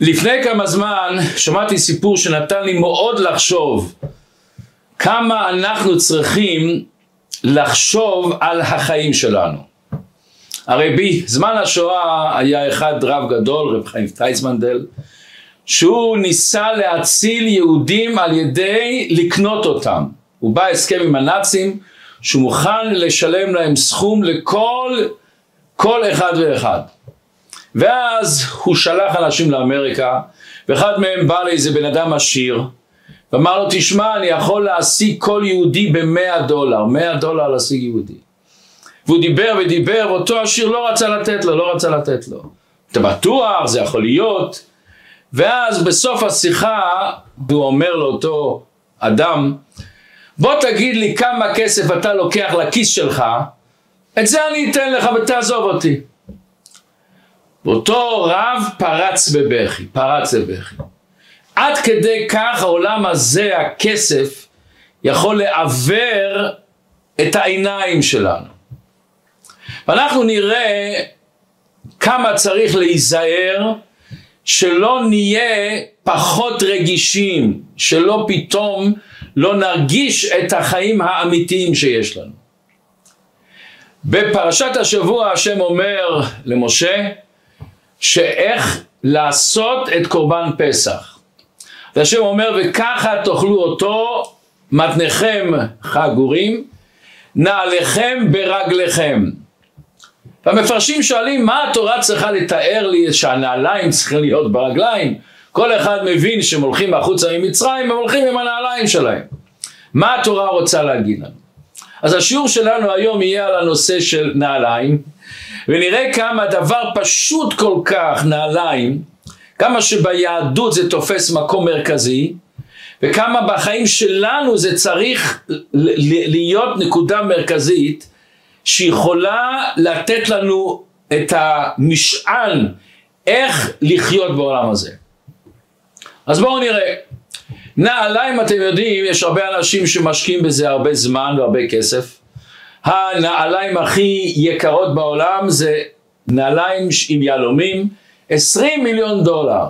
לפני כמה זמן שמעתי סיפור שנתן לי מאוד לחשוב כמה אנחנו צריכים לחשוב על החיים שלנו. הרי בזמן השואה היה אחד רב גדול, רב חיים טייצמנדל, שהוא ניסה להציל יהודים על ידי לקנות אותם. הוא בא הסכם עם הנאצים שהוא מוכן לשלם להם סכום לכל כל אחד ואחד. ואז הוא שלח אנשים לאמריקה, ואחד מהם בא לאיזה בן אדם עשיר, ואמר לו, תשמע, אני יכול להשיג כל יהודי במאה דולר, מאה דולר להשיג יהודי. והוא דיבר ודיבר, ואותו עשיר לא רצה לתת לו, לא רצה לתת לו. אתה בטוח, זה יכול להיות. ואז בסוף השיחה, הוא אומר לאותו אדם, בוא תגיד לי כמה כסף אתה לוקח לכיס שלך, את זה אני אתן לך ותעזוב אותי. ואותו רב פרץ בבכי, פרץ בבכי. עד כדי כך העולם הזה, הכסף, יכול לעוור את העיניים שלנו. ואנחנו נראה כמה צריך להיזהר שלא נהיה פחות רגישים, שלא פתאום לא נרגיש את החיים האמיתיים שיש לנו. בפרשת השבוע השם אומר למשה שאיך לעשות את קורבן פסח. והשם אומר וככה תאכלו אותו מתניכם חגורים נעליכם ברגליכם. והמפרשים שואלים מה התורה צריכה לתאר לי שהנעליים צריכים להיות ברגליים כל אחד מבין שהם הולכים החוצה ממצרים הם הולכים עם הנעליים שלהם מה התורה רוצה להגיד לנו אז השיעור שלנו היום יהיה על הנושא של נעליים ונראה כמה דבר פשוט כל כך נעליים כמה שביהדות זה תופס מקום מרכזי וכמה בחיים שלנו זה צריך להיות נקודה מרכזית שיכולה לתת לנו את המשען איך לחיות בעולם הזה. אז בואו נראה. נעליים אתם יודעים, יש הרבה אנשים שמשקיעים בזה הרבה זמן והרבה כסף. הנעליים הכי יקרות בעולם זה נעליים עם יהלומים, 20 מיליון דולר.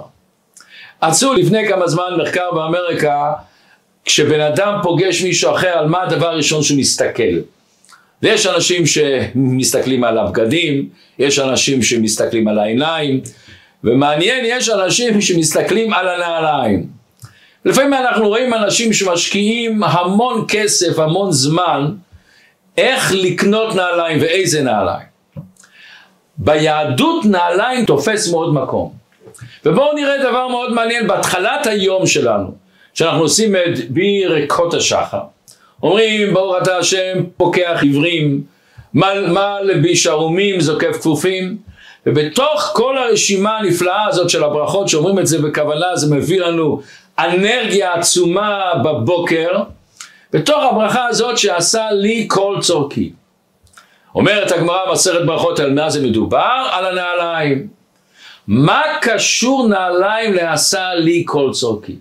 עשו לפני כמה זמן מחקר באמריקה, כשבן אדם פוגש מישהו אחר, על מה הדבר הראשון שהוא מסתכל. ויש אנשים שמסתכלים על הבגדים, יש אנשים שמסתכלים על העיניים, ומעניין, יש אנשים שמסתכלים על הנעליים. לפעמים אנחנו רואים אנשים שמשקיעים המון כסף, המון זמן, איך לקנות נעליים ואיזה נעליים. ביהדות נעליים תופס מאוד מקום. ובואו נראה דבר מאוד מעניין בהתחלת היום שלנו, שאנחנו עושים את ברכות השחר. אומרים ברוך אתה השם פוקח עיוורים, מה לביש ערומים זוקף כפופים, ובתוך כל הרשימה הנפלאה הזאת של הברכות שאומרים את זה בכוונה זה מביא לנו אנרגיה עצומה בבוקר בתוך הברכה הזאת שעשה לי כל צורכי. אומרת הגמרא בעשרת ברכות על מה זה מדובר? על הנעליים. מה קשור נעליים לעשה לי כל צורכי?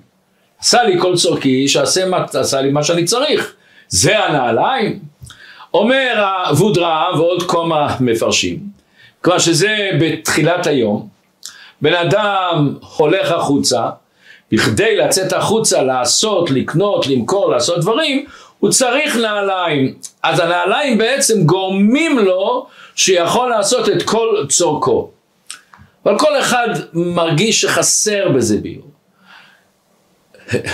עשה לי כל צורכי שעשה לי מה שאני צריך. זה הנעליים? אומר הוודרה ועוד כמה מפרשים, כלומר שזה בתחילת היום, בן אדם הולך החוצה, בכדי לצאת החוצה לעשות, לקנות, למכור, לעשות דברים, הוא צריך נעליים. אז הנעליים בעצם גורמים לו שיכול לעשות את כל צורכו. אבל כל אחד מרגיש שחסר בזה ביור.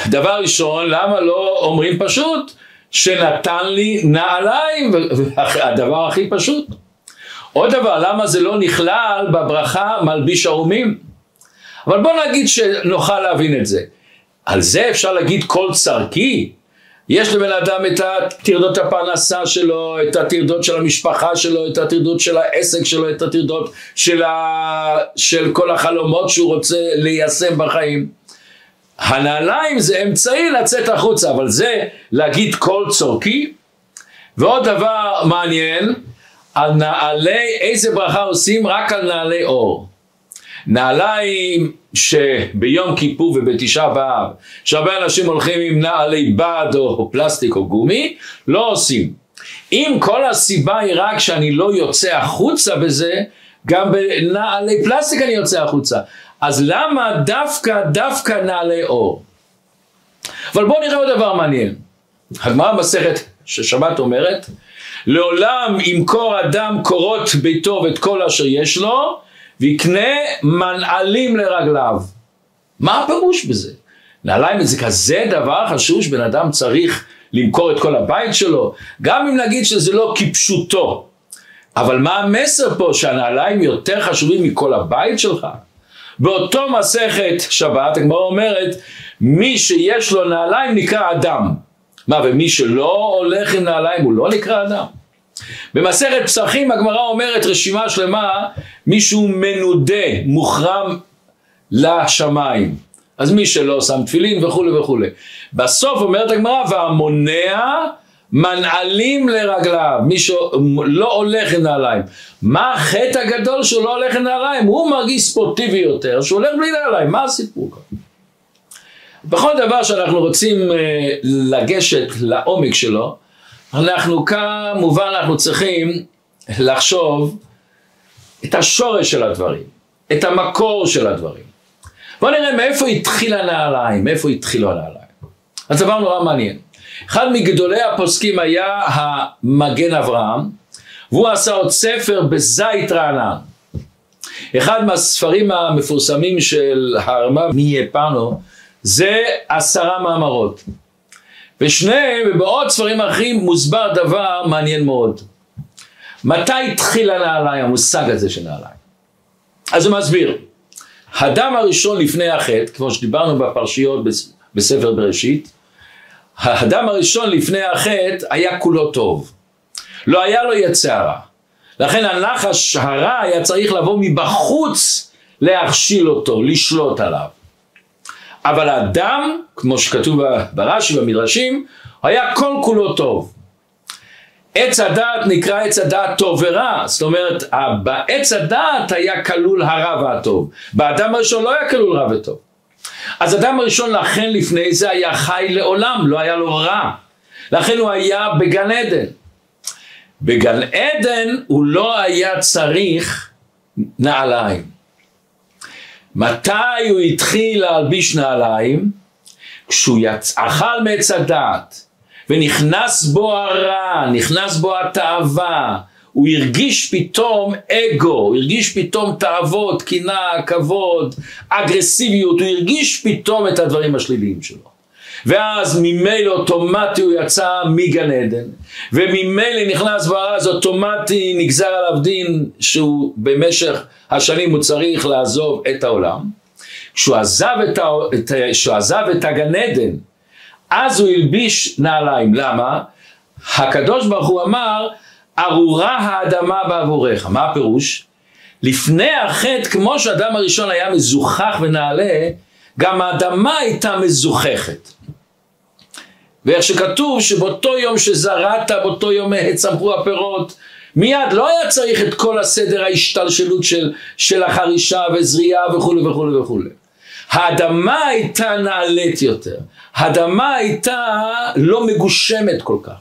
דבר ראשון, למה לא אומרים פשוט שנתן לי נעליים, הדבר הכי פשוט. עוד דבר, למה זה לא נכלל בברכה מלביש ערומים? אבל בוא נגיד שנוכל להבין את זה. על זה אפשר להגיד כל צרכי. יש לבן אדם את הטרדות הפרנסה שלו, את הטרדות של המשפחה שלו, את הטרדות של העסק שלו, את הטרדות של, ה... של כל החלומות שהוא רוצה ליישם בחיים. הנעליים זה אמצעי לצאת החוצה, אבל זה להגיד כל צורכי. ועוד דבר מעניין, על נעלי, איזה ברכה עושים? רק על נעלי אור. נעליים שביום כיפור ובתשעה באב, שהרבה אנשים הולכים עם נעלי בד או פלסטיק או גומי, לא עושים. אם כל הסיבה היא רק שאני לא יוצא החוצה בזה, גם בנעלי פלסטיק אני יוצא החוצה. אז למה דווקא, דווקא נעלי אור? אבל בואו נראה עוד דבר מעניין. הגמרא במסכת ששבת אומרת, לעולם ימכור אדם קורות ביתו ואת כל אשר יש לו, ויקנה מנעלים לרגליו. מה הפירוש בזה? נעליים זה כזה דבר חשוב שבן אדם צריך למכור את כל הבית שלו, גם אם נגיד שזה לא כפשוטו. אבל מה המסר פה שהנעליים יותר חשובים מכל הבית שלך? באותו מסכת שבת הגמרא אומרת מי שיש לו נעליים נקרא אדם. מה ומי שלא הולך עם נעליים הוא לא נקרא אדם? במסכת פסחים הגמרא אומרת רשימה שלמה מישהו מנודה מוחרם לשמיים אז מי שלא שם תפילין וכולי וכולי בסוף אומרת הגמרא והמונע מנעלים לרגליו, מי שלא הולך עם נעליים. מה החטא הגדול שהוא לא הולך עם נעליים? הוא מרגיש ספורטיבי יותר, שהוא הולך בלי נעליים, מה הסיפור? בכל דבר שאנחנו רוצים אה, לגשת לעומק שלו, אנחנו כמובן אנחנו צריכים לחשוב את השורש של הדברים, את המקור של הדברים. בואו נראה מאיפה התחיל הנעליים, מאיפה התחילו הנעליים. אז דבר נורא מעניין. אחד מגדולי הפוסקים היה המגן אברהם, והוא עשה עוד ספר בזית רענן. אחד מהספרים המפורסמים של הרמ"א מיפנו זה עשרה מאמרות. ושניהם ובעוד ספרים אחרים מוסבר דבר מעניין מאוד. מתי התחיל הנעליים, המושג הזה של נעליים? אז הוא מסביר. הדם הראשון לפני החטא, כמו שדיברנו בפרשיות בספר בראשית, האדם הראשון לפני החטא היה כולו טוב. לא היה לו יצא רע. לכן הנחש הרע היה צריך לבוא מבחוץ להכשיל אותו, לשלוט עליו. אבל האדם, כמו שכתוב ברש"י במדרשים, היה כל כולו טוב. עץ הדעת נקרא עץ הדעת טוב ורע, זאת אומרת בעץ הדעת היה כלול הרע והטוב, באדם הראשון לא היה כלול רע וטוב. אז אדם הראשון לכן לפני זה היה חי לעולם, לא היה לו רע. לכן הוא היה בגן עדן. בגן עדן הוא לא היה צריך נעליים. מתי הוא התחיל להלביש נעליים? כשהוא יצ... אכל מעץ הדעת ונכנס בו הרע, נכנס בו התאווה, הוא הרגיש פתאום אגו, הוא הרגיש פתאום תאוות, קנאה, כבוד, אגרסיביות, הוא הרגיש פתאום את הדברים השליליים שלו. ואז ממילא אוטומטי הוא יצא מגן עדן, וממילא נכנס בהר אז אוטומטי נגזר עליו דין שהוא במשך השנים הוא צריך לעזוב את העולם. כשהוא עזב את, ה... את... כשהוא עזב את הגן עדן, אז הוא הלביש נעליים. למה? הקדוש ברוך הוא אמר ארורה האדמה בעבורך. מה הפירוש? לפני החטא, כמו שהאדם הראשון היה מזוכח ונעלה, גם האדמה הייתה מזוככת. ואיך שכתוב שבאותו יום שזרעת, באותו יום צמחו הפירות, מיד לא היה צריך את כל הסדר ההשתלשלות של, של החרישה וזריעה וכולי וכולי וכולי. האדמה הייתה נעלית יותר, האדמה הייתה לא מגושמת כל כך.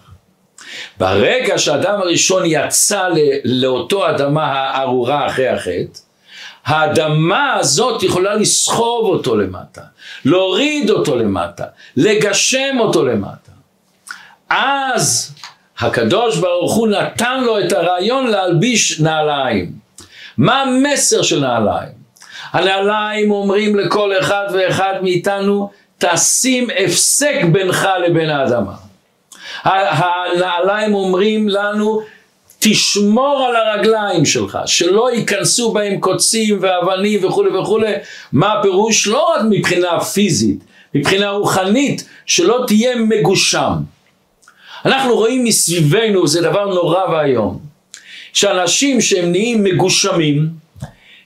ברגע שהאדם הראשון יצא לאותו אדמה הארורה אחרי החטא, האדמה הזאת יכולה לסחוב אותו למטה, להוריד אותו למטה, לגשם אותו למטה. אז הקדוש ברוך הוא נתן לו את הרעיון להלביש נעליים. מה המסר של נעליים? הנעליים אומרים לכל אחד ואחד מאיתנו, תשים הפסק בינך לבין האדמה. הנעליים אומרים לנו, תשמור על הרגליים שלך, שלא ייכנסו בהם קוצים ואבנים וכולי וכולי. מה הפירוש? לא רק מבחינה פיזית, מבחינה רוחנית, שלא תהיה מגושם. אנחנו רואים מסביבנו, זה דבר נורא ואיום, שאנשים שהם נהיים מגושמים,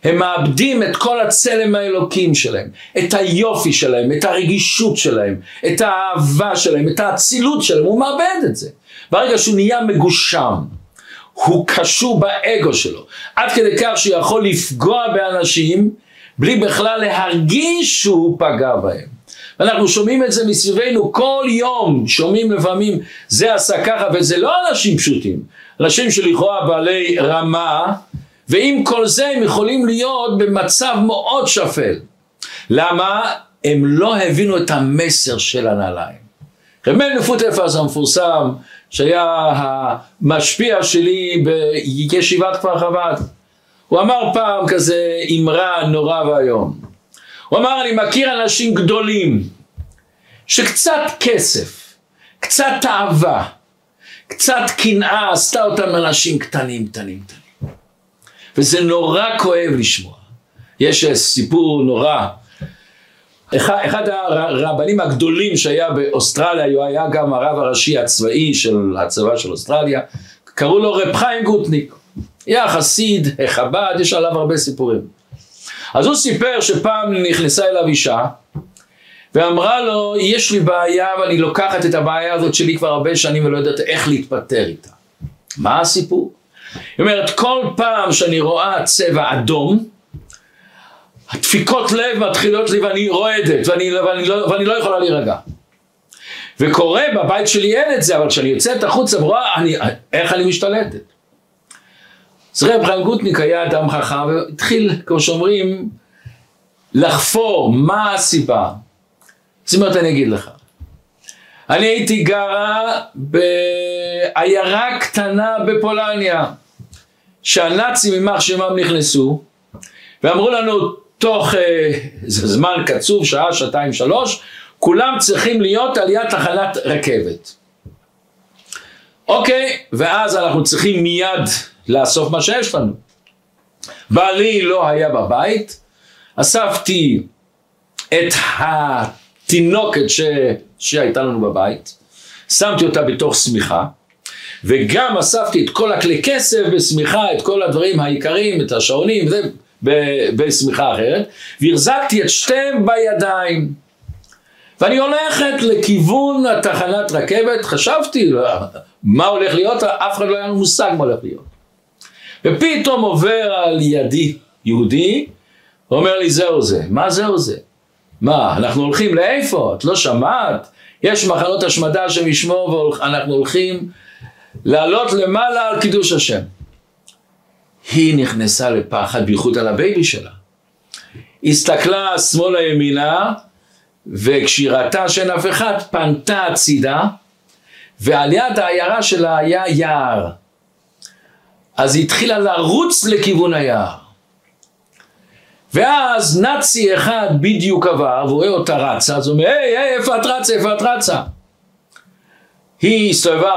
הם מאבדים את כל הצלם האלוקים שלהם, את היופי שלהם, את הרגישות שלהם, את האהבה שלהם, את האצילות שלהם, הוא מאבד את זה. ברגע שהוא נהיה מגושם, הוא קשור באגו שלו, עד כדי כך שהוא יכול לפגוע באנשים בלי בכלל להרגיש שהוא פגע בהם. ואנחנו שומעים את זה מסביבנו כל יום, שומעים לפעמים זה עשה ככה, וזה לא אנשים פשוטים, אנשים שלכאורה בעלי רמה, ועם כל זה הם יכולים להיות במצב מאוד שפל. למה? הם לא הבינו את המסר של הנעליים. רב מאיר נפוטפס המפורסם, שהיה המשפיע שלי בישיבת כפר חב"ד, הוא אמר פעם כזה אמרה נורא ואיום. הוא אמר, אני מכיר אנשים גדולים, שקצת כסף, קצת תאווה, קצת קנאה עשתה אותם אנשים קטנים, קטנים, קטנים. וזה נורא כואב לשמוע. יש סיפור נורא. אחד, אחד הרבנים הגדולים שהיה באוסטרליה, הוא היה גם הרב הראשי הצבאי של הצבא של אוסטרליה, קראו לו רב חיים גוטניק. היה חסיד, חב"ד, יש עליו הרבה סיפורים. אז הוא סיפר שפעם נכנסה אליו אישה, ואמרה לו, יש לי בעיה ואני לוקחת את הבעיה הזאת שלי כבר הרבה שנים ולא יודעת איך להתפטר איתה. מה הסיפור? היא אומרת, כל פעם שאני רואה צבע אדום, הדפיקות לב מתחילות לי ואני רועדת ואני, ואני, לא, ואני לא יכולה להירגע. וקורה בבית שלי אין את זה, אבל כשאני יוצאת החוצה ורואה, אני, איך אני משתלטת? אז רב חיים גוטניק היה אדם חכם והתחיל, כמו שאומרים, לחפור מה הסיבה. זאת אומרת, אני אגיד לך. אני הייתי גרה בעיירה קטנה בפולניה, שהנאצים יימח שמם נכנסו, ואמרו לנו, תוך אה, זמן קצוב, שעה, שעתיים, שלוש, כולם צריכים להיות על יד תחנת רכבת. אוקיי, ואז אנחנו צריכים מיד לאסוף מה שיש לנו. בעלי לא היה בבית, אספתי את התינוקת ש... שהייתה לנו בבית, שמתי אותה בתוך שמיכה, וגם אספתי את כל הכלי כסף בשמיכה, את כל הדברים העיקריים, את השעונים, זה בשמיכה אחרת, והחזקתי את שתיהם בידיים. ואני הולכת לכיוון התחנת רכבת, חשבתי מה הולך להיות, אף אחד לא היה לנו מושג מה הולך להיות. ופתאום עובר על ידי יהודי, ואומר לי זהו זה. מה זהו זה? מה, אנחנו הולכים לאיפה? את לא שמעת? יש מחנות השמדה שמשמור ואנחנו הולכים לעלות למעלה על קידוש השם. היא נכנסה לפחד, בייחוד על ה baby שלה. הסתכלה שמאלה ימינה, וכשהיא ראתה שאין אף אחד, פנתה הצידה, ועל יד העיירה שלה היה יער. אז היא התחילה לרוץ לכיוון היער. ואז נאצי אחד בדיוק עבר, ורואה אותה רצה, אז הוא אומר, היי, היי, איפה את רצה, איפה את רצה? היא הסתובבה,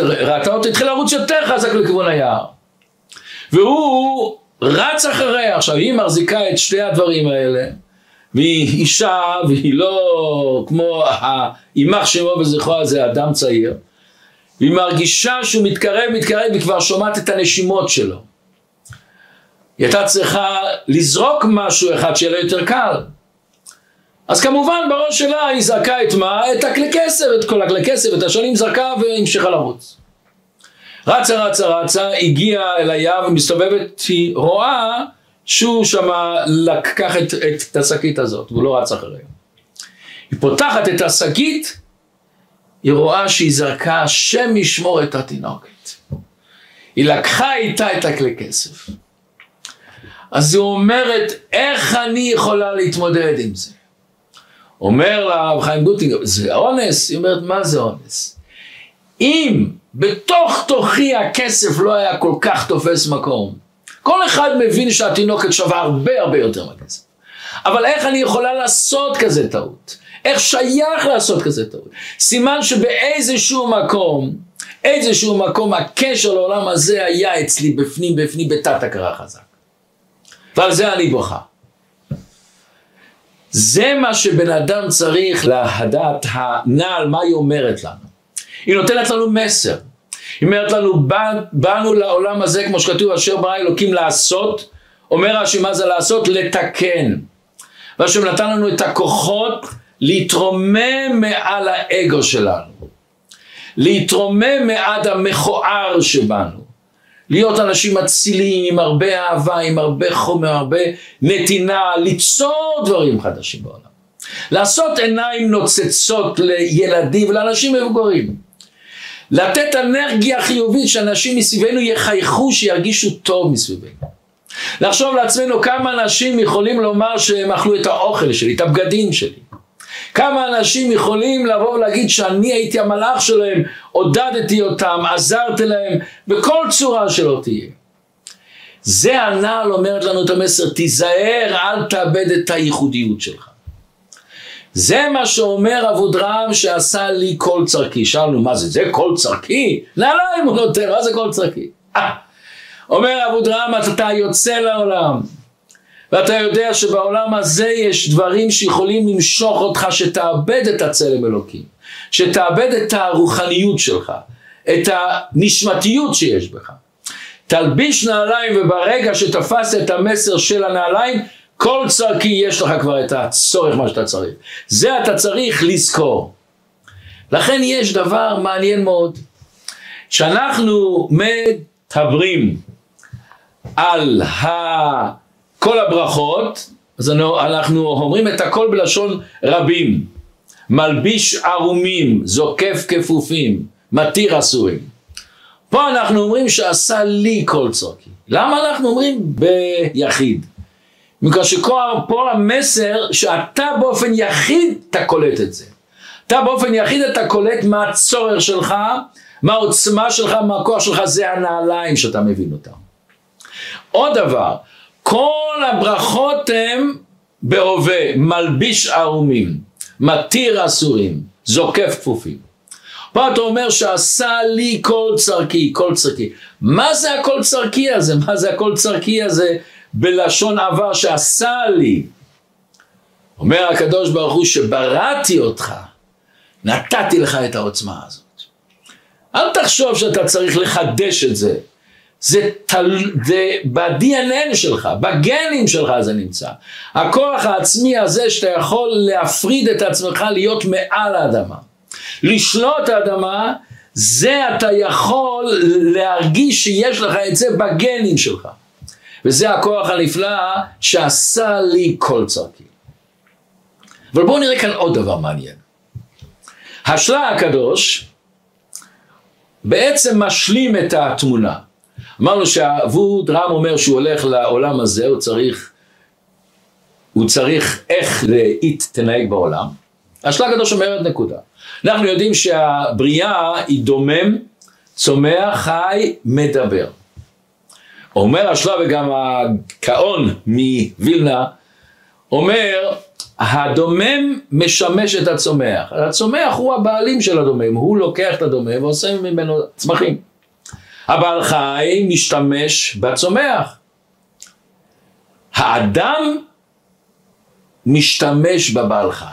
ראתה אותה, התחילה לרוץ יותר חזק לכיוון היער. והוא רץ אחריה. עכשיו, היא מחזיקה את שתי הדברים האלה, והיא אישה, והיא לא כמו יימח שמו וזכרו, זה אדם צעיר. והיא מרגישה שהוא מתקרב, מתקרב, והיא כבר שומעת את הנשימות שלו. היא הייתה צריכה לזרוק משהו אחד שיהיה לה יותר קל. אז כמובן בראש שלה היא זרקה את מה? את הכלי כסף, את כל הכלי כסף, את השנים זרקה והמשיכה לרוץ. רצה רצה רצה, הגיעה אל היער ומסתובבת, היא רואה שהוא שמה לקח את, את השקית הזאת, והוא לא רץ אחריה. היא פותחת את השקית, היא רואה שהיא זרקה השם ישמור את התינוקת. היא לקחה איתה את הכלי כסף. אז היא אומרת, איך אני יכולה להתמודד עם זה? אומר לה רב חיים גוטינגר, זה אונס? היא אומרת, מה זה אונס? אם בתוך תוכי הכסף לא היה כל כך תופס מקום, כל אחד מבין שהתינוקת שווה הרבה הרבה יותר מהכסף. אבל איך אני יכולה לעשות כזה טעות? איך שייך לעשות כזה טעות? סימן שבאיזשהו מקום, איזשהו מקום הקשר לעולם הזה היה אצלי בפנים בפנים בתת הכרה חזק. ועל זה אני בוכה. זה מה שבן אדם צריך לדעת הנעל, מה היא אומרת לנו. היא נותנת לנו מסר. היא אומרת לנו, באנו לעולם הזה, כמו שכתוב, אשר ברא אלוקים לעשות, אומר רש"י, מה זה לעשות? לתקן. והשם נתן לנו את הכוחות להתרומם מעל האגו שלנו. להתרומם מעד המכוער שבנו. להיות אנשים אצילים, עם הרבה אהבה, עם הרבה חומר, הרבה נתינה, ליצור דברים חדשים בעולם. לעשות עיניים נוצצות לילדים ולאנשים מבוגרים. לתת אנרגיה חיובית שאנשים מסביבנו יחייכו, שירגישו טוב מסביבנו. לחשוב לעצמנו כמה אנשים יכולים לומר שהם אכלו את האוכל שלי, את הבגדים שלי. כמה אנשים יכולים לבוא ולהגיד שאני הייתי המלאך שלהם, עודדתי אותם, עזרתי להם, בכל צורה שלא תהיה. זה הנעל אומרת לנו את המסר, תיזהר, אל תאבד את הייחודיות שלך. זה מה שאומר אבודרהם שעשה לי כל צרכי. שאלנו, מה זה, זה כל צרכי? נעליים הוא נותן, מה זה כל צרכי? אה. אומר אבודרהם, אתה יוצא לעולם, ואתה יודע שבעולם הזה יש דברים שיכולים למשוך אותך שתאבד את הצלם אלוקים, שתאבד את הרוחניות שלך, את הנשמתיות שיש בך. תלביש נעליים וברגע שתפסת את המסר של הנעליים, כל צרכי יש לך כבר את הצורך מה שאתה צריך. זה אתה צריך לזכור. לכן יש דבר מעניין מאוד, שאנחנו מדברים על ה... כל הברכות, אז אנחנו אומרים את הכל בלשון רבים. מלביש ערומים, זוקף כפופים, מתיר אסורים. פה אנחנו אומרים שעשה לי כל צורכי. למה אנחנו אומרים ביחיד? בגלל שפה המסר שאתה באופן יחיד אתה קולט את זה. אתה באופן יחיד אתה קולט מה הצורך שלך, מה העוצמה שלך, מה הכוח שלך, זה הנעליים שאתה מבין אותם. עוד דבר, כל הברכות הם בהווה, מלביש ערומים, מתיר אסורים, זוקף כפופים. פה אתה אומר שעשה לי כל צרכי, כל צרכי. מה זה הכל צרכי הזה? מה זה הכל צרכי הזה בלשון עבר שעשה לי? אומר הקדוש ברוך הוא שבראתי אותך, נתתי לך את העוצמה הזאת. אל תחשוב שאתה צריך לחדש את זה. זה, תל, זה ב-DNA שלך, בגנים שלך זה נמצא. הכוח העצמי הזה שאתה יכול להפריד את עצמך להיות מעל האדמה. לשלוט האדמה, זה אתה יכול להרגיש שיש לך את זה בגנים שלך. וזה הכוח הנפלא שעשה לי כל צרכי. אבל בואו נראה כאן עוד דבר מעניין. השלה הקדוש בעצם משלים את התמונה. אמרנו שהווד רם אומר שהוא הולך לעולם הזה, הוא צריך, הוא צריך איך לאית תנהג בעולם. השלה הקדוש אומרת נקודה. אנחנו יודעים שהבריאה היא דומם, צומח, חי, מדבר. אומר השלה וגם הגאון מווילנה, אומר, הדומם משמש את הצומח. הצומח הוא הבעלים של הדומם, הוא לוקח את הדומם ועושה ממנו צמחים. הבעל חי משתמש בצומח. האדם משתמש בבעל חי.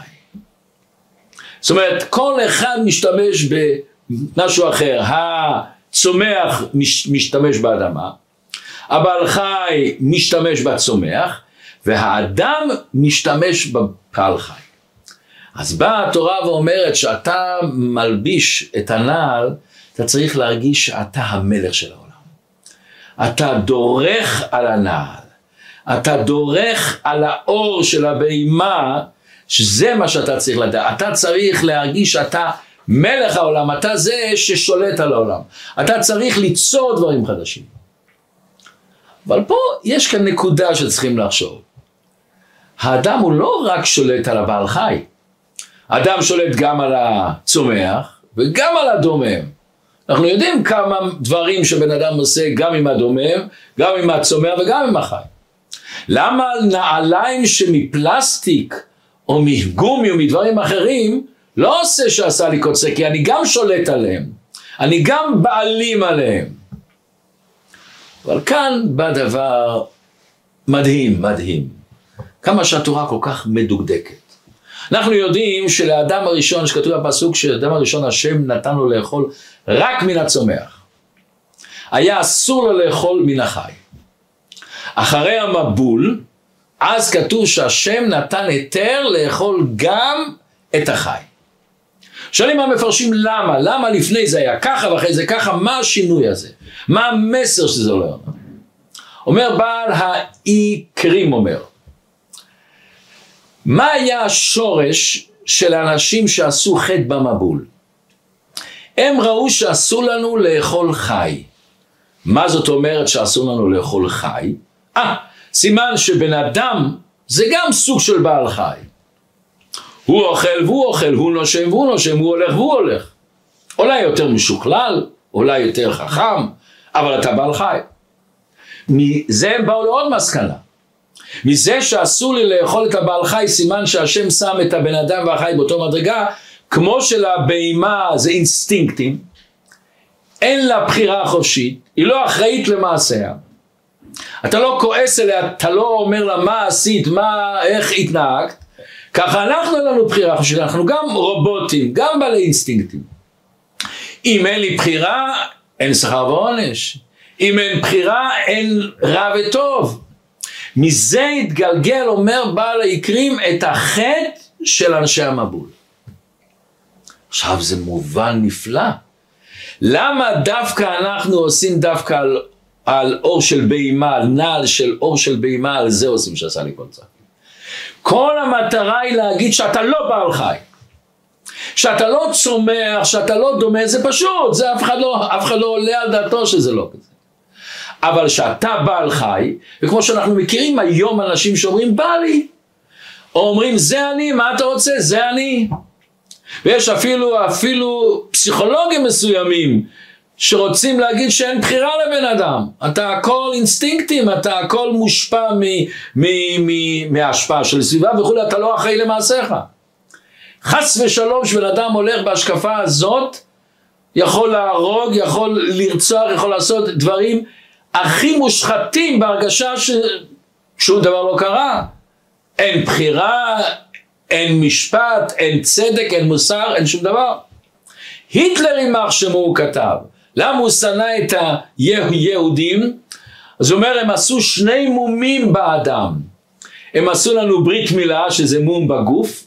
זאת אומרת, כל אחד משתמש במשהו אחר. הצומח משתמש באדמה, הבעל חי משתמש בצומח, והאדם משתמש בבעל חי. אז באה התורה ואומרת שאתה מלביש את הנעל אתה צריך להרגיש שאתה המלך של העולם. אתה דורך על הנעל, אתה דורך על האור של הבהמה, שזה מה שאתה צריך לדעת. אתה צריך להרגיש שאתה מלך העולם, אתה זה ששולט על העולם. אתה צריך ליצור דברים חדשים. אבל פה יש כאן נקודה שצריכים לחשוב. האדם הוא לא רק שולט על הבעל חי, האדם שולט גם על הצומח וגם על הדומם. אנחנו יודעים כמה דברים שבן אדם עושה גם עם הדומם, גם עם הצומח וגם עם החי. למה נעליים שמפלסטיק או מגומי או מדברים אחרים לא עושה שעשה לי קוצה כי אני גם שולט עליהם, אני גם בעלים עליהם. אבל כאן בא דבר מדהים, מדהים. כמה שהתורה כל כך מדוקדקת. אנחנו יודעים שלאדם הראשון, שכתוב בפסוק שלאדם הראשון השם נתן לו לאכול רק מן הצומח. היה אסור לו לאכול מן החי. אחרי המבול, אז כתוב שהשם נתן היתר לאכול גם את החי. שואלים המפרשים למה, למה לפני זה היה ככה ואחרי זה ככה, מה השינוי הזה? מה המסר שזה לא אומר? בעל העיקרים אומר, מה היה השורש של האנשים שעשו חטא במבול? הם ראו שאסור לנו לאכול חי. מה זאת אומרת שאסור לנו לאכול חי? אה, סימן שבן אדם זה גם סוג של בעל חי. הוא אוכל והוא אוכל, הוא נושם והוא נושם, הוא הולך והוא הולך. אולי יותר משוכלל, אולי יותר חכם, אבל אתה בעל חי. מזה הם באו לעוד מסקנה. מזה שאסור לי לאכול את הבעל חי, סימן שהשם שם את הבן אדם והחי באותו מדרגה, כמו שלבהמה זה אינסטינקטים, אין לה בחירה חופשית, היא לא אחראית למעשיה. אתה לא כועס אליה, אתה לא אומר לה מה עשית, מה, איך התנהגת, ככה אנחנו אין לנו בחירה חופשית, אנחנו גם רובוטים, גם בעלי אינסטינקטים. אם אין לי בחירה, אין שכר ועונש. אם אין בחירה, אין רע וטוב. מזה התגלגל, אומר בעל העיקרים, את החטא של אנשי המבול. עכשיו זה מובן נפלא. למה דווקא אנחנו עושים דווקא על, על אור של בהימה, על נעל של אור של בהימה, על זה עושים שעשה לי כל. כל המטרה היא להגיד שאתה לא בעל חי. שאתה לא צומח, שאתה לא דומה, זה פשוט, זה אף אחד לא, אף אחד לא עולה על דעתו שזה לא כזה. אבל שאתה בעל חי, וכמו שאנחנו מכירים היום אנשים שאומרים בא לי, או אומרים זה אני, מה אתה רוצה? זה אני. ויש אפילו, אפילו פסיכולוגים מסוימים שרוצים להגיד שאין בחירה לבן אדם. אתה הכל אינסטינקטים, אתה הכל מושפע מההשפעה של הסביבה וכולי, אתה לא אחראי למעשיך. חס ושלום שבן אדם הולך בהשקפה הזאת, יכול להרוג, יכול לרצוח, יכול לעשות דברים הכי מושחתים בהרגשה ששום דבר לא קרה. אין בחירה, אין משפט, אין צדק, אין מוסר, אין שום דבר. היטלר יימח שמו הוא כתב. למה הוא שנא את היהודים? אז הוא אומר, הם עשו שני מומים באדם. הם עשו לנו ברית מילה, שזה מום בגוף,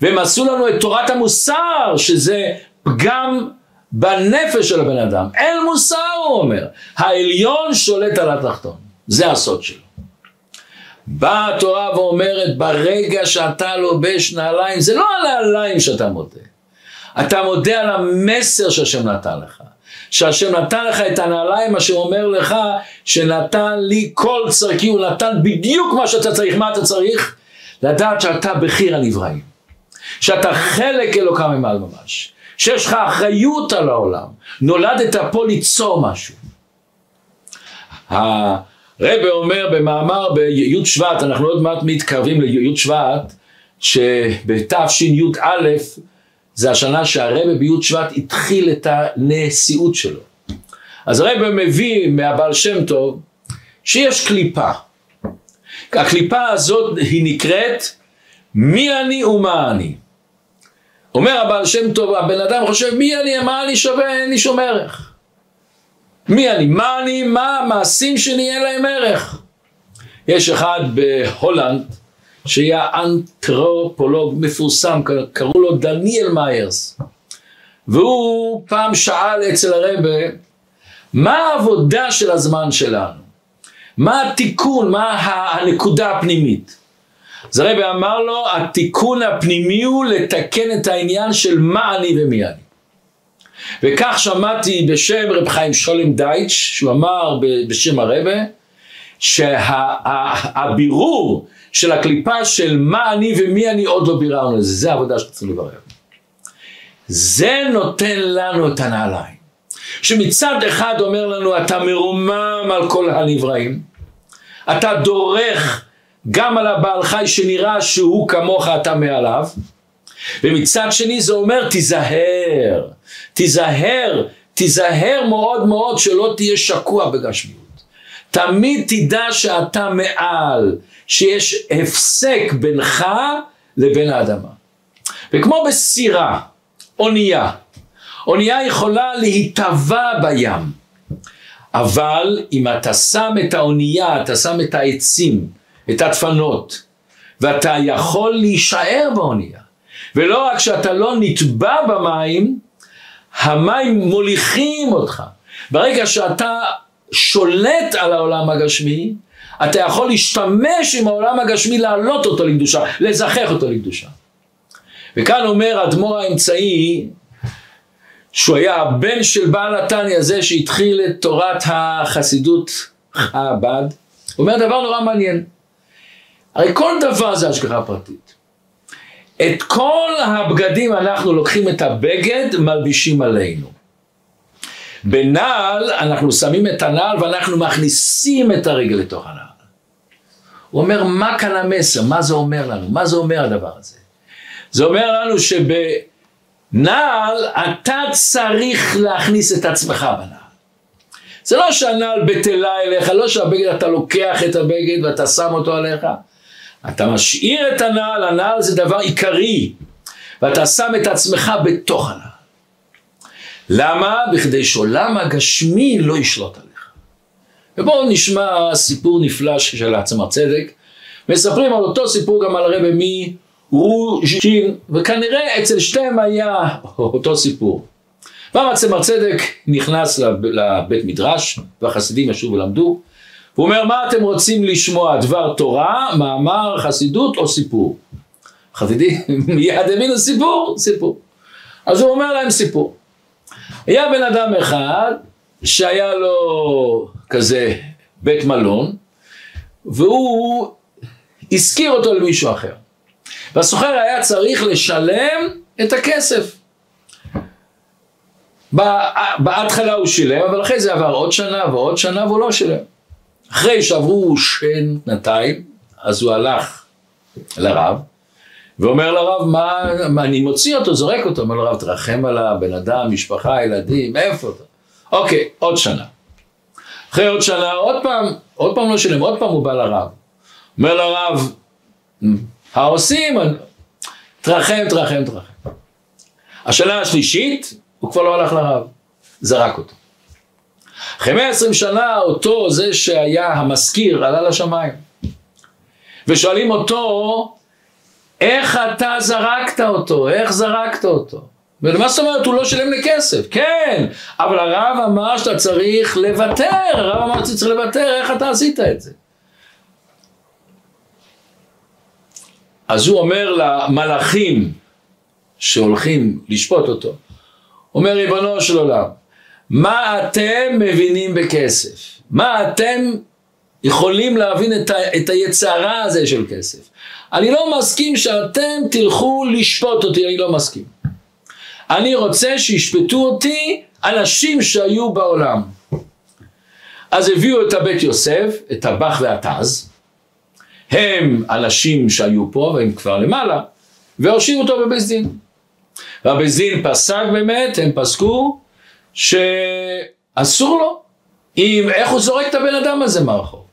והם עשו לנו את תורת המוסר, שזה פגם בנפש של הבן אדם. אין מוסר, הוא אומר. העליון שולט על התחתון. זה הסוד שלו. באה התורה ואומרת, ברגע שאתה לובש נעליים, זה לא הנעליים שאתה מודה. אתה מודה על המסר שהשם נתן לך. שהשם נתן לך את הנעליים, אשר אומר לך שנתן לי כל צרכי, הוא נתן בדיוק מה שאתה צריך. מה אתה צריך? לדעת שאתה בחיר הנבראים. שאתה חלק אלוקם ממעל ממש. שיש לך אחריות על העולם. נולדת פה ליצור משהו. הרבה אומר במאמר בי' שבט, אנחנו עוד מעט מתקרבים לי' שבט, שבתשי"א זה השנה שהרבה בי' שבט התחיל את הנשיאות שלו. אז הרבה מביא מהבעל שם טוב שיש קליפה. הקליפה הזאת היא נקראת מי אני ומה אני. אומר הבעל שם טוב, הבן אדם חושב מי אני, מה אני שווה, אין לי שום ערך. מי אני, מה אני, מה המעשים שלי, אין להם ערך. יש אחד בהולנד שהיה אנתרופולוג מפורסם, קראו לו דניאל מיירס. והוא פעם שאל אצל הרבה, מה העבודה של הזמן שלנו? מה התיקון, מה הנקודה הפנימית? אז הרבי אמר לו, התיקון הפנימי הוא לתקן את העניין של מה אני ומי אני. וכך שמעתי בשם רב חיים שולם דייטש, שהוא אמר בשם הרבה, שהבירור של הקליפה של מה אני ומי אני עוד לא ביררנו לזה, זה העבודה שצריכים לברר. זה נותן לנו את הנעליים. שמצד אחד אומר לנו אתה מרומם על כל הנבראים, אתה דורך גם על הבעל חי שנראה שהוא כמוך אתה מעליו, ומצד שני זה אומר תיזהר, תיזהר, תיזהר מאוד מאוד שלא תהיה שקוע בגשמיות. תמיד תדע שאתה מעל, שיש הפסק בינך לבין האדמה. וכמו בסירה, אונייה, אונייה יכולה להיטבע בים, אבל אם אתה שם את האונייה, אתה שם את העצים, את הדפנות, ואתה יכול להישאר באונייה. ולא רק שאתה לא נטבע במים, המים מוליכים אותך. ברגע שאתה שולט על העולם הגשמי, אתה יכול להשתמש עם העולם הגשמי להעלות אותו לקדושה, לזכח אותו לקדושה. וכאן אומר אדמו"ר האמצעי, שהוא היה הבן של בעל התניא הזה שהתחיל את תורת החסידות חב"ד, אומר דבר נורא מעניין. הרי כל דבר זה השגחה פרטית. את כל הבגדים אנחנו לוקחים את הבגד, מלבישים עלינו. בנעל אנחנו שמים את הנעל ואנחנו מכניסים את הרגל לתוך הנעל. הוא אומר, מה כאן המסר? מה זה אומר לנו? מה זה אומר הדבר הזה? זה אומר לנו שבנעל אתה צריך להכניס את עצמך בנעל. זה לא שהנעל בטלה אליך, לא שהבגד, אתה לוקח את הבגד ואתה שם אותו עליך. אתה משאיר את הנעל, הנעל זה דבר עיקרי, ואתה שם את עצמך בתוך הנעל. למה? בכדי שעולם הגשמי לא ישלוט עליך. ובואו נשמע סיפור נפלא של עצמר צדק. מספרים על אותו סיפור גם על הרבי מרוז'ין, וכנראה אצל שתיהם היה אותו סיפור. פעם עצמר צדק נכנס לבית מדרש, והחסידים ישבו ולמדו, והוא אומר, מה אתם רוצים לשמוע, דבר תורה, מאמר, חסידות או סיפור? חסידים מיד הבינו סיפור, סיפור. אז הוא אומר להם סיפור. היה בן אדם אחד שהיה לו כזה בית מלון, והוא השכיר אותו למישהו אחר. והסוחר היה צריך לשלם את הכסף. בהתחלה הוא שילם, אבל אחרי זה עבר עוד שנה ועוד שנה והוא לא שילם. אחרי שעברו שנתיים, אז הוא הלך לרב, ואומר לרב, מה, מה אני מוציא אותו, זורק אותו, אומר לרב, תרחם עליו, בן אדם, משפחה, ילדים, איפה אתה? אוקיי, עוד שנה. אחרי עוד שנה, עוד פעם, עוד פעם לא שילם, עוד פעם הוא בא לרב. אומר לרב, העושים, תרחם, תרחם, תרחם. השנה השלישית, הוא כבר לא הלך לרב, זרק אותו. אחרי 120 שנה אותו זה שהיה המשכיר עלה לשמיים ושואלים אותו איך אתה זרקת אותו, איך זרקת אותו ומה זאת אומרת הוא לא שילם לי כסף, כן אבל הרב אמר שאתה צריך לוותר, הרב אמר שאתה צריך לוותר, איך אתה עשית את זה? אז הוא אומר למלאכים שהולכים לשפוט אותו, אומר ריבונו של עולם מה אתם מבינים בכסף? מה אתם יכולים להבין את, ה, את היצרה הזה של כסף? אני לא מסכים שאתם תלכו לשפוט אותי, אני לא מסכים. אני רוצה שישפטו אותי אנשים שהיו בעולם. אז הביאו את הבית יוסף, את הבח והתז, הם אנשים שהיו פה והם כבר למעלה, והושיבו אותו בבית דין. והבית דין פסק באמת, הם פסקו שאסור לו, אם, איך הוא זורק את הבן אדם הזה מהרחוב.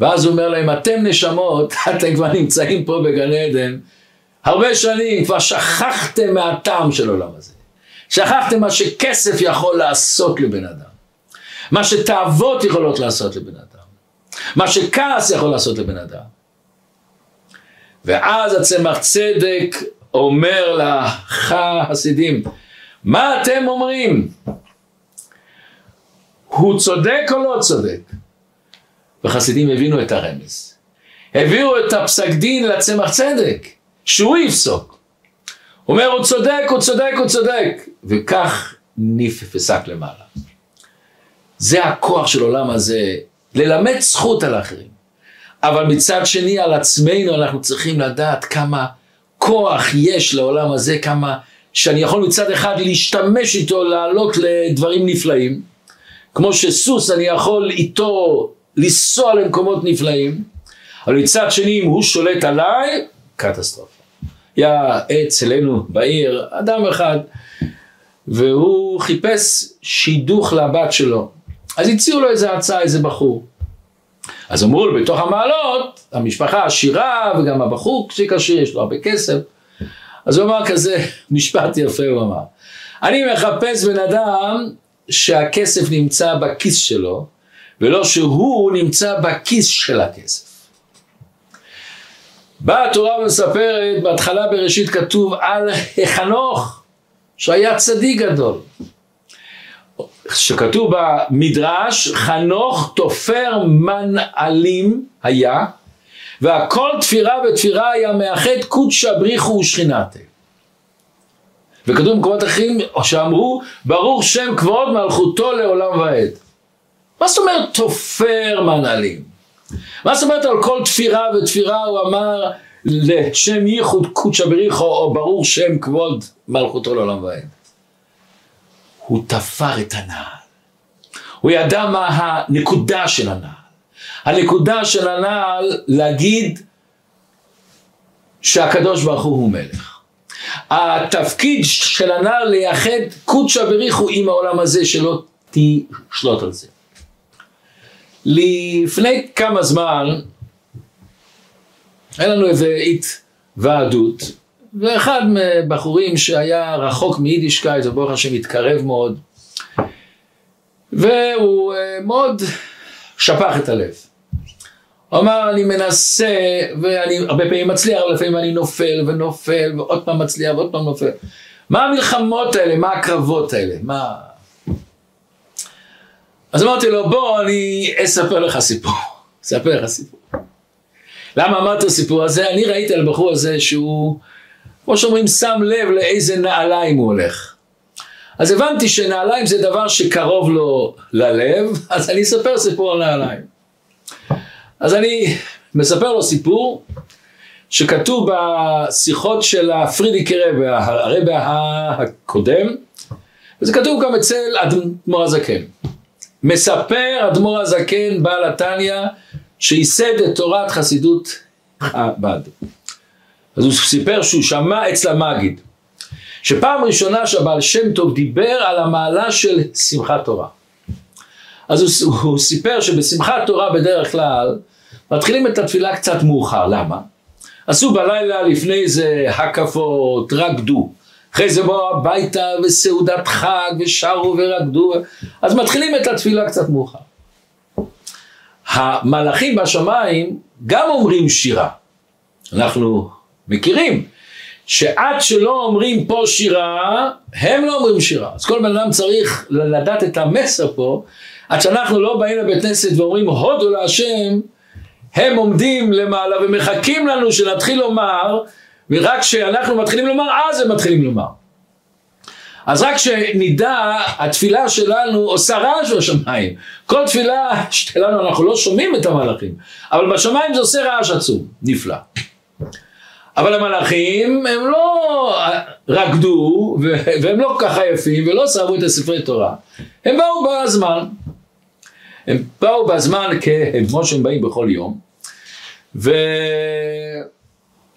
ואז הוא אומר להם, אתם נשמות, אתם כבר נמצאים פה בגן עדן, הרבה שנים, כבר שכחתם מהטעם של העולם הזה. שכחתם מה שכסף יכול לעשות לבן אדם. מה שתאוות יכולות לעשות לבן אדם. מה שכעס יכול לעשות לבן אדם. ואז הצמח צדק אומר לחסידים, מה אתם אומרים? הוא צודק או לא צודק? וחסידים הבינו את הרמז. הביאו את הפסק דין לצמח צדק, שהוא יפסוק. אומר, הוא צודק, הוא צודק, הוא צודק. וכך נפסק למעלה. זה הכוח של עולם הזה, ללמד זכות על האחרים. אבל מצד שני, על עצמנו אנחנו צריכים לדעת כמה כוח יש לעולם הזה, כמה שאני יכול מצד אחד להשתמש איתו לעלות לדברים נפלאים, כמו שסוס אני יכול איתו לנסוע למקומות נפלאים, אבל מצד שני אם הוא שולט עליי, קטסטרופה. היה אצלנו בעיר, אדם אחד, והוא חיפש שידוך לבת שלו. אז הציעו לו איזה הצעה, איזה בחור. אז אמרו לו, בתוך המעלות, המשפחה עשירה, וגם הבחור כשיר, יש לו הרבה כסף. אז הוא אמר כזה משפט יפה, הוא אמר. אני מחפש בן אדם שהכסף נמצא בכיס שלו, ולא שהוא נמצא בכיס של הכסף. באה התורה ומספרת, בהתחלה בראשית כתוב על חנוך, שהיה צדיק גדול. שכתוב במדרש, חנוך תופר מנעלים היה, והכל תפירה ותפירה היה מאחד קודשא בריחו ושכינתה. וכתוב במקומות אחרים שאמרו ברוך שם כבוד מלכותו לעולם ועד. מה זאת אומרת תופר מנהלים? מה זאת אומרת על כל תפירה ותפירה הוא אמר לשם ייחוד קודשא בריחו או ברור שם כבוד מלכותו לעולם ועד. הוא תפר את הנעל. הוא ידע מה הנקודה של הנעל. הנקודה של הנעל להגיד שהקדוש ברוך הוא הוא מלך. התפקיד של הנעל לייחד קודשא בריך הוא עם העולם הזה שלא תשלוט על זה. לפני כמה זמן היה לנו איזה התוועדות ואחד מבחורים שהיה רחוק מיידישקייט וברוך השם התקרב מאוד והוא אה, מאוד שפך את הלב. הוא אמר אני מנסה ואני הרבה פעמים מצליח אבל לפעמים אני נופל ונופל ועוד פעם מצליח ועוד פעם נופל. מה המלחמות האלה? מה הקרבות האלה? מה... אז אמרתי לו בוא אני אספר לך סיפור. אספר לך סיפור. למה אמרת את הסיפור הזה? אני ראיתי על הבחור הזה שהוא, כמו שאומרים, שם לב לאיזה נעליים הוא הולך. אז הבנתי שנעליים זה דבר שקרוב לו ללב, אז אני אספר סיפור על נעליים. אז אני מספר לו סיפור שכתוב בשיחות של הפרידיקי רבה, הרבה הקודם, וזה כתוב גם אצל אדמו"ר הזקן. מספר אדמו"ר הזקן בעל התניא שייסד את תורת חסידות חב"ד. אז הוא סיפר שהוא שמע אצל המגיד, שפעם ראשונה שהבעל שם טוב דיבר על המעלה של שמחת תורה. אז הוא, הוא סיפר שבשמחת תורה בדרך כלל מתחילים את התפילה קצת מאוחר, למה? עשו בלילה לפני זה הקפות, רקדו. אחרי זה באו הביתה וסעודת חג ושרו ורקדו, אז מתחילים את התפילה קצת מאוחר. המלאכים בשמיים גם אומרים שירה. אנחנו מכירים שעד שלא אומרים פה שירה, הם לא אומרים שירה. אז כל בן אדם צריך לדעת את המסר פה, עד שאנחנו לא באים לבית כנסת ואומרים הודו להשם, הם עומדים למעלה ומחכים לנו שנתחיל לומר, ורק כשאנחנו מתחילים לומר, אז הם מתחילים לומר. אז רק שנדע, התפילה שלנו עושה רעש בשמיים. כל תפילה שלנו, אנחנו לא שומעים את המלאכים, אבל בשמיים זה עושה רעש עצום, נפלא. אבל המלאכים הם לא רקדו והם לא ככה יפים ולא שרבו את הספרי תורה, הם באו בזמן. הם באו בזמן כמו שהם באים בכל יום,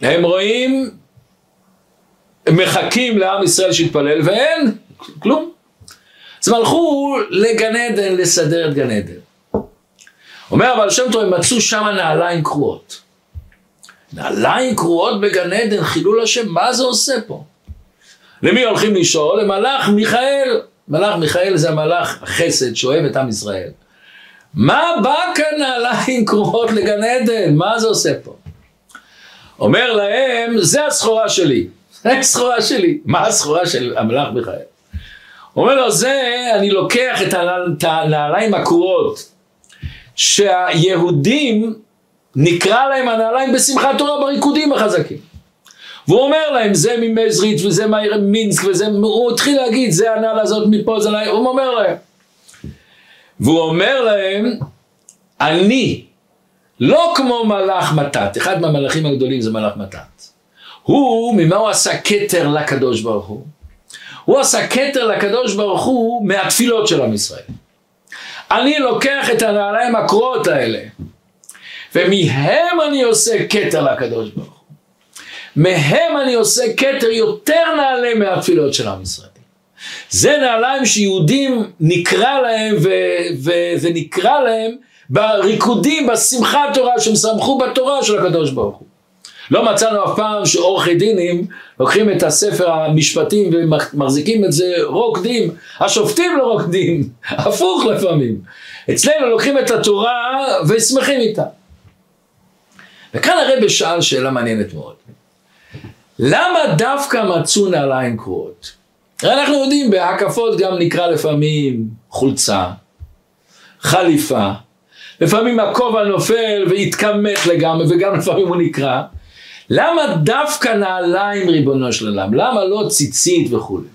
והם רואים מחכים לעם ישראל שיתפלל ואין כלום. אז הם הלכו לגן עדן לסדר את גן עדן. אומר אבל שם טוב הם מצאו שם נעליים קרועות. נעליים קרועות בגן עדן, חילול השם, מה זה עושה פה? למי הולכים לשאול? למלאך מיכאל. מלאך מיכאל זה המלאך החסד שאוהב את עם ישראל. מה בא כאן נעליים קרועות לגן עדן? מה זה עושה פה? אומר להם, זה הסחורה שלי. זה הסחורה שלי. מה הסחורה של המלאך מיכאל? אומר לו, זה, אני לוקח את הנעליים הקרועות שהיהודים נקרא להם הנעליים בשמחת תורה בריקודים החזקים. והוא אומר להם זה ממזרית וזה מינסק וזה, הוא התחיל להגיד זה הנעל הזאת מפה זה להם, הוא אומר להם. והוא אומר להם אני לא כמו מלאך מתת, אחד מהמלאכים הגדולים זה מלאך מתת. הוא, ממה הוא עשה כתר לקדוש ברוך הוא? הוא עשה כתר לקדוש ברוך הוא מהתפילות של עם ישראל. אני לוקח את הנעליים הקרועות האלה ומהם אני עושה כתר לקדוש ברוך הוא. מהם אני עושה כתר יותר נעלה מהתפילות של עם ישראל. זה נעליים שיהודים נקרא להם וזה נקרא להם בריקודים, בשמחת תורה, שהם שמחו בתורה של הקדוש ברוך הוא. לא מצאנו אף פעם שעורכי דינים לוקחים את הספר המשפטים ומחזיקים את זה רוקדים, השופטים לא רוקדים, הפוך לפעמים. אצלנו לוקחים את התורה ושמחים איתה. וכאן הרב שאל שאלה מעניינת מאוד. למה דווקא מצאו נעליים קרועות? אנחנו יודעים בהקפות גם נקרא לפעמים חולצה, חליפה, לפעמים הכובע נופל והתכמת לגמרי וגם לפעמים הוא נקרע. למה דווקא נעליים ריבונו של עולם? למה לא ציצית וכולי?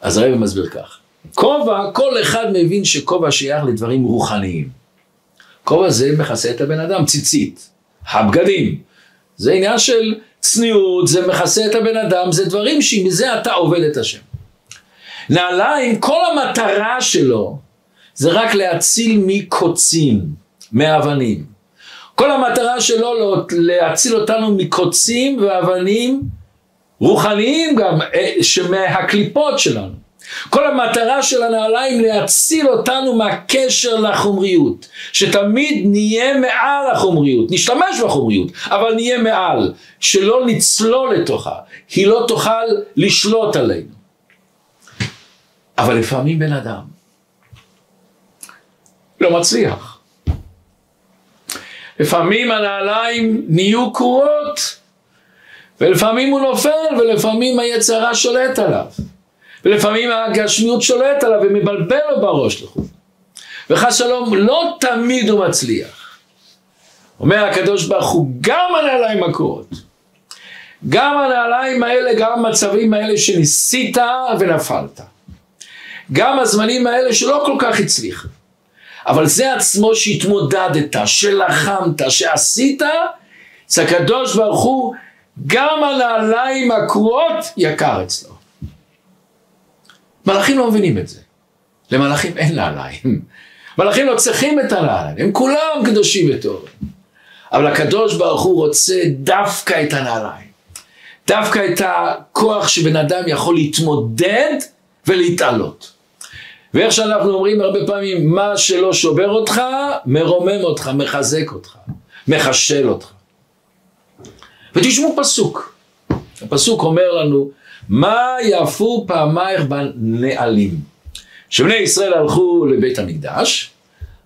אז הרב מסביר כך. כובע, כל אחד מבין שכובע שייך לדברים רוחניים. כובע זה מכסה את הבן אדם, ציצית, הבגדים. זה עניין של צניעות, זה מכסה את הבן אדם, זה דברים שמזה אתה עובד את השם. נעליים, כל המטרה שלו זה רק להציל מקוצים, מאבנים. כל המטרה שלו להציל אותנו מקוצים ואבנים רוחניים גם, אה, שמהקליפות שלנו. כל המטרה של הנעליים להציל אותנו מהקשר לחומריות, שתמיד נהיה מעל החומריות, נשתמש בחומריות, אבל נהיה מעל, שלא נצלול לתוכה, היא לא תוכל לשלוט עלינו. אבל לפעמים בן אדם לא מצליח. לפעמים הנעליים נהיו קרועות, ולפעמים הוא נופל, ולפעמים היצרה שולט עליו. ולפעמים הגשמיות שולט עליו ומבלבל לו בראש לחוד. וחס שלום, לא תמיד הוא מצליח. אומר הקדוש ברוך הוא, גם הנעליים הקורות, גם הנעליים האלה, גם המצבים האלה שניסית ונפלת. גם הזמנים האלה שלא כל כך הצליח. אבל זה עצמו שהתמודדת, שלחמת, שעשית, זה הקדוש ברוך הוא, גם הנעליים הקרועות יקר אצלו. מלאכים לא מבינים את זה. למלאכים אין נעליים. מלאכים לא צריכים את הנעליים, הם כולם קדושים וטובים. אבל הקדוש ברוך הוא רוצה דווקא את הנעליים. דווקא את הכוח שבן אדם יכול להתמודד ולהתעלות. ואיך שאנחנו אומרים הרבה פעמים, מה שלא שובר אותך, מרומם אותך, מחזק אותך, מחשל אותך. ותשמעו פסוק. הפסוק אומר לנו, מה יפו פעמייך בנעלים? כשבני ישראל הלכו לבית המקדש,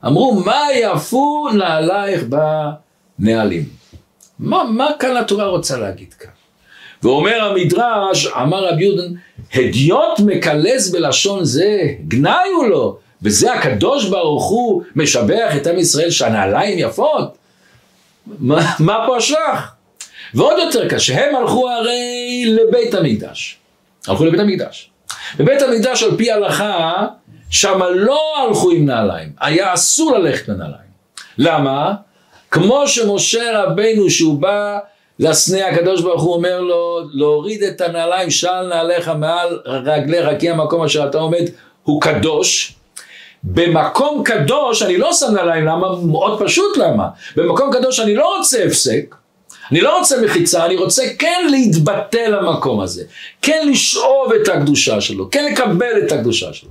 אמרו מה יפו נעלייך בנעלים? מה, מה כאן התורה רוצה להגיד כאן? ואומר המדרש, אמר רבי יהודן, הדיוט מקלס בלשון זה, גנאי הוא לו, וזה הקדוש ברוך הוא משבח את עם ישראל שהנעליים יפות? מה, מה פה השלח? ועוד יותר קשה, הם הלכו הרי לבית המקדש. הלכו לבית המקדש. בבית המקדש על פי ההלכה, שם לא הלכו עם נעליים, היה אסור ללכת בנעליים. למה? כמו שמשה רבנו שהוא בא לסנה הקדוש ברוך הוא אומר לו להוריד את הנעליים של נעליך מעל רגליך כי המקום אשר אתה עומד הוא קדוש במקום קדוש אני לא שם נעליים למה? מאוד פשוט למה במקום קדוש אני לא רוצה הפסק אני לא רוצה מחיצה, אני רוצה כן להתבטא למקום הזה, כן לשאוב את הקדושה שלו, כן לקבל את הקדושה שלו.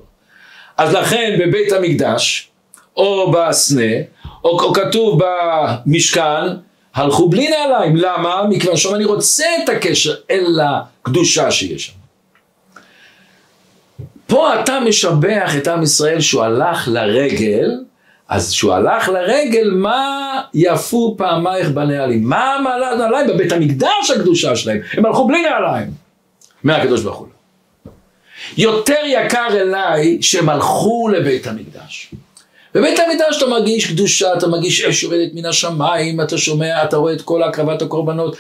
אז לכן בבית המקדש, או בסנה, או, או כתוב במשכן, הלכו בלי נעליים. למה? מכיוון שאני רוצה את הקשר אל הקדושה שיש שם. פה אתה משבח את עם ישראל שהוא הלך לרגל אז כשהוא הלך לרגל, מה יפו פעמייך בנעלים? מה מעלה נעליים? בבית המקדש הקדושה שלהם. הם הלכו בלי נעליים. מהקדוש ברוך הוא. יותר יקר אליי שהם הלכו לבית המקדש. בבית המקדש אתה מרגיש קדושה, אתה מרגיש אש יורדת מן השמיים, אתה שומע, אתה רואה את כל הקרבת הקורבנות,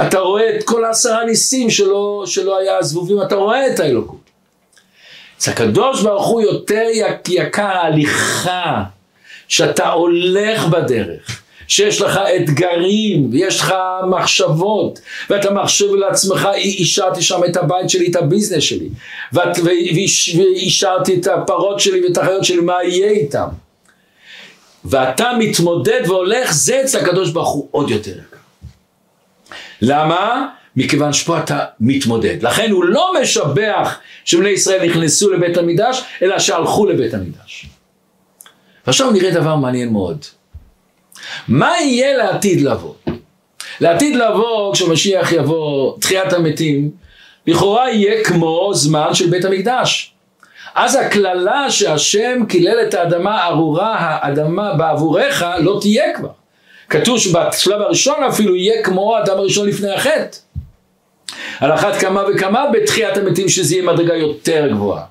אתה רואה את כל העשרה ניסים שלא, שלא היה זבובים, אתה רואה את האלוקות. אז הקדוש ברוך הוא יותר יקר ההליכה שאתה הולך בדרך, שיש לך אתגרים, ויש לך מחשבות, ואתה מחשב לעצמך, אישרתי שם את הבית שלי, את הביזנס שלי, ואישרתי את הפרות שלי ואת החיות שלי, מה יהיה איתם? ואתה מתמודד והולך, זה אצל הקדוש ברוך הוא עוד יותר יקר. למה? מכיוון שפה אתה מתמודד. לכן הוא לא משבח שבני ישראל נכנסו לבית המקדש, אלא שהלכו לבית המקדש. ועכשיו נראה דבר מעניין מאוד. מה יהיה לעתיד לבוא? לעתיד לבוא, כשמשיח יבוא, תחיית המתים, לכאורה יהיה כמו זמן של בית המקדש. אז הקללה שהשם קילל את האדמה ארורה, האדמה בעבורך, לא תהיה כבר. כתוב שבשלב הראשון אפילו יהיה כמו האדם הראשון לפני החטא. על אחת כמה וכמה בתחיית המתים שזה יהיה מדרגה יותר גבוהה.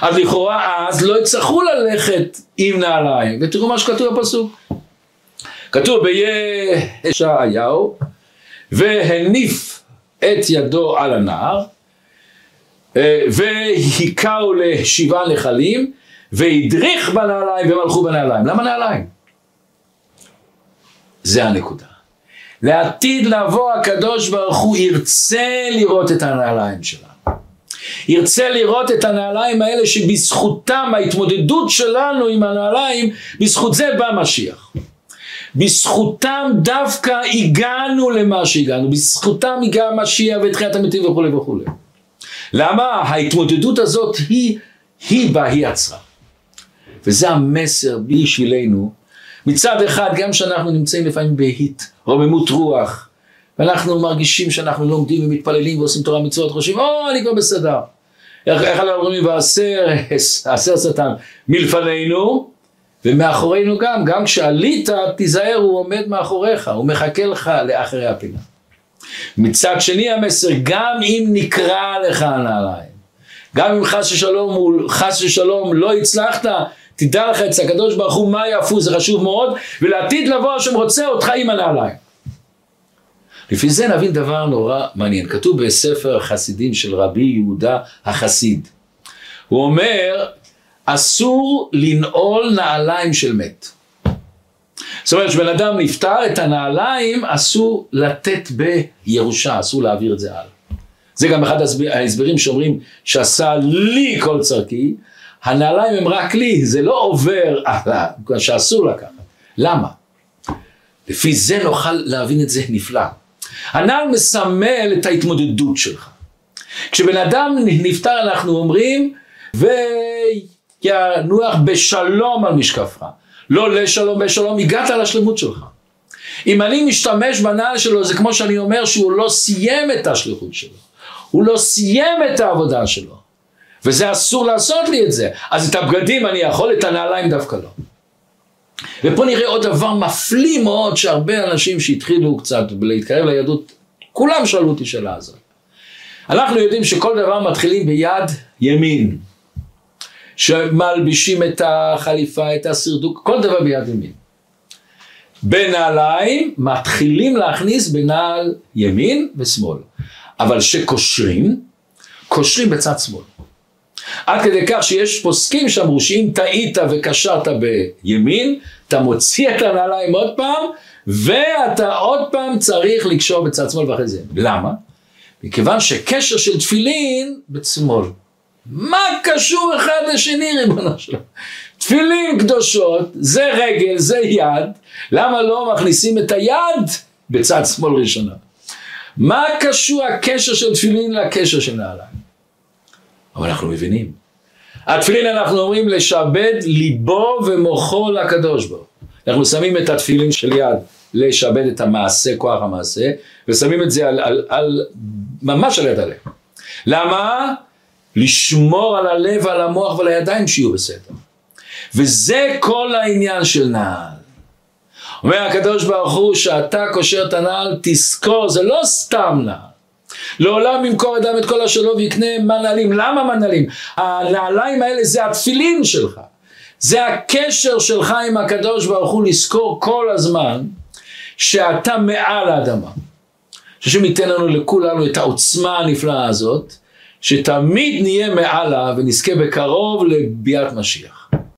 אז לכאורה אז לא יצטרכו ללכת עם נעליים. ותראו מה שכתוב בפסוק. כתוב בישעיהו, והניף את ידו על הנער, והיכהו לשבעה נחלים, והדריך בנעליים והם הלכו בנעליים. למה נעליים? זה הנקודה. לעתיד לבוא הקדוש ברוך הוא ירצה לראות את הנעליים שלנו. ירצה לראות את הנעליים האלה שבזכותם ההתמודדות שלנו עם הנעליים, בזכות זה בא משיח. בזכותם דווקא הגענו למה שהגענו, בזכותם הגיע המשיח ותחיית המתים וכולי וכולי. למה? ההתמודדות הזאת היא, היא בה היא עצרה. וזה המסר בשבילנו. מצד אחד, גם כשאנחנו נמצאים לפעמים בהיט, רוממות רוח, ואנחנו מרגישים שאנחנו לומדים ומתפללים ועושים תורה מצוות, חושבים, או, אני כבר בסדר. איך אנחנו אומרים, ועשר, עשר שטן מלפנינו, ומאחורינו גם, גם כשעלית, תיזהר, הוא עומד מאחוריך, הוא מחכה לך לאחרי הפינה. מצד שני המסר, גם אם נקרע לך הנעליים, גם אם חס ושלום, חס ושלום לא הצלחת, תדע לך אצל הקדוש ברוך הוא מה יעפו, זה חשוב מאוד, ולעתיד לבוא השם רוצה אותך עם הנעליים. לפי זה נבין דבר נורא מעניין. כתוב בספר החסידים של רבי יהודה החסיד. הוא אומר, אסור לנעול נעליים של מת. זאת אומרת, כשבן אדם נפטר, את הנעליים אסור לתת בירושה, אסור להעביר את זה הלאה. זה גם אחד ההסברים שאומרים שעשה לי כל צרכי, הנעליים הם רק לי, זה לא עובר הלאה, שאסור לקחת. למה? לפי זה נוכל להבין את זה נפלא. הנעל מסמל את ההתמודדות שלך. כשבן אדם נפטר אנחנו אומרים, וינוח בשלום על משקפך. לא לשלום בשלום, הגעת לשלמות שלך. אם אני משתמש בנעל שלו, זה כמו שאני אומר שהוא לא סיים את השליחות שלו. הוא לא סיים את העבודה שלו. וזה אסור לעשות לי את זה. אז את הבגדים אני יכול, את הנעליים דווקא לא. ופה נראה עוד דבר מפליא מאוד שהרבה אנשים שהתחילו קצת להתקרב ליהדות, כולם שאלו אותי שאלה הזאת. אנחנו יודעים שכל דבר מתחילים ביד ימין. שמלבישים את החליפה, את הסרדוק, כל דבר ביד ימין. בנעליים מתחילים להכניס בנעל ימין ושמאל. אבל שקושרים, קושרים בצד שמאל. עד כדי כך שיש פוסקים שאמרו שאם טעית וקשרת בימין, אתה מוציא את הנעליים עוד פעם, ואתה עוד פעם צריך לקשור בצד שמאל ואחרי זה. למה? מכיוון שקשר של תפילין בצמאל. מה קשור אחד לשני ריבונו שלו? תפילין קדושות, זה רגל, זה יד, למה לא מכניסים את היד בצד שמאל ראשונה? מה קשור הקשר של תפילין לקשר של נעליים? אבל אנחנו מבינים. התפילין אנחנו אומרים לשעבד ליבו ומוחו לקדוש ברוך אנחנו שמים את התפילין של יד לשעבד את המעשה, כוח המעשה, ושמים את זה על, על, על ממש על יד הלב. למה? לשמור על הלב ועל המוח ועל הידיים שיהיו בסדר. וזה כל העניין של נעל. אומר הקדוש ברוך הוא שאתה קושר את הנעל תזכור זה לא סתם נעל לעולם ימכור אדם את כל לו ויקנה מנהלים. למה מנהלים? הנעליים האלה זה התפילין שלך. זה הקשר שלך עם הקדוש ברוך הוא לזכור כל הזמן שאתה מעל האדמה. שהשם ייתן לנו לכולנו את העוצמה הנפלאה הזאת, שתמיד נהיה מעלה ונזכה בקרוב לביאת משיח.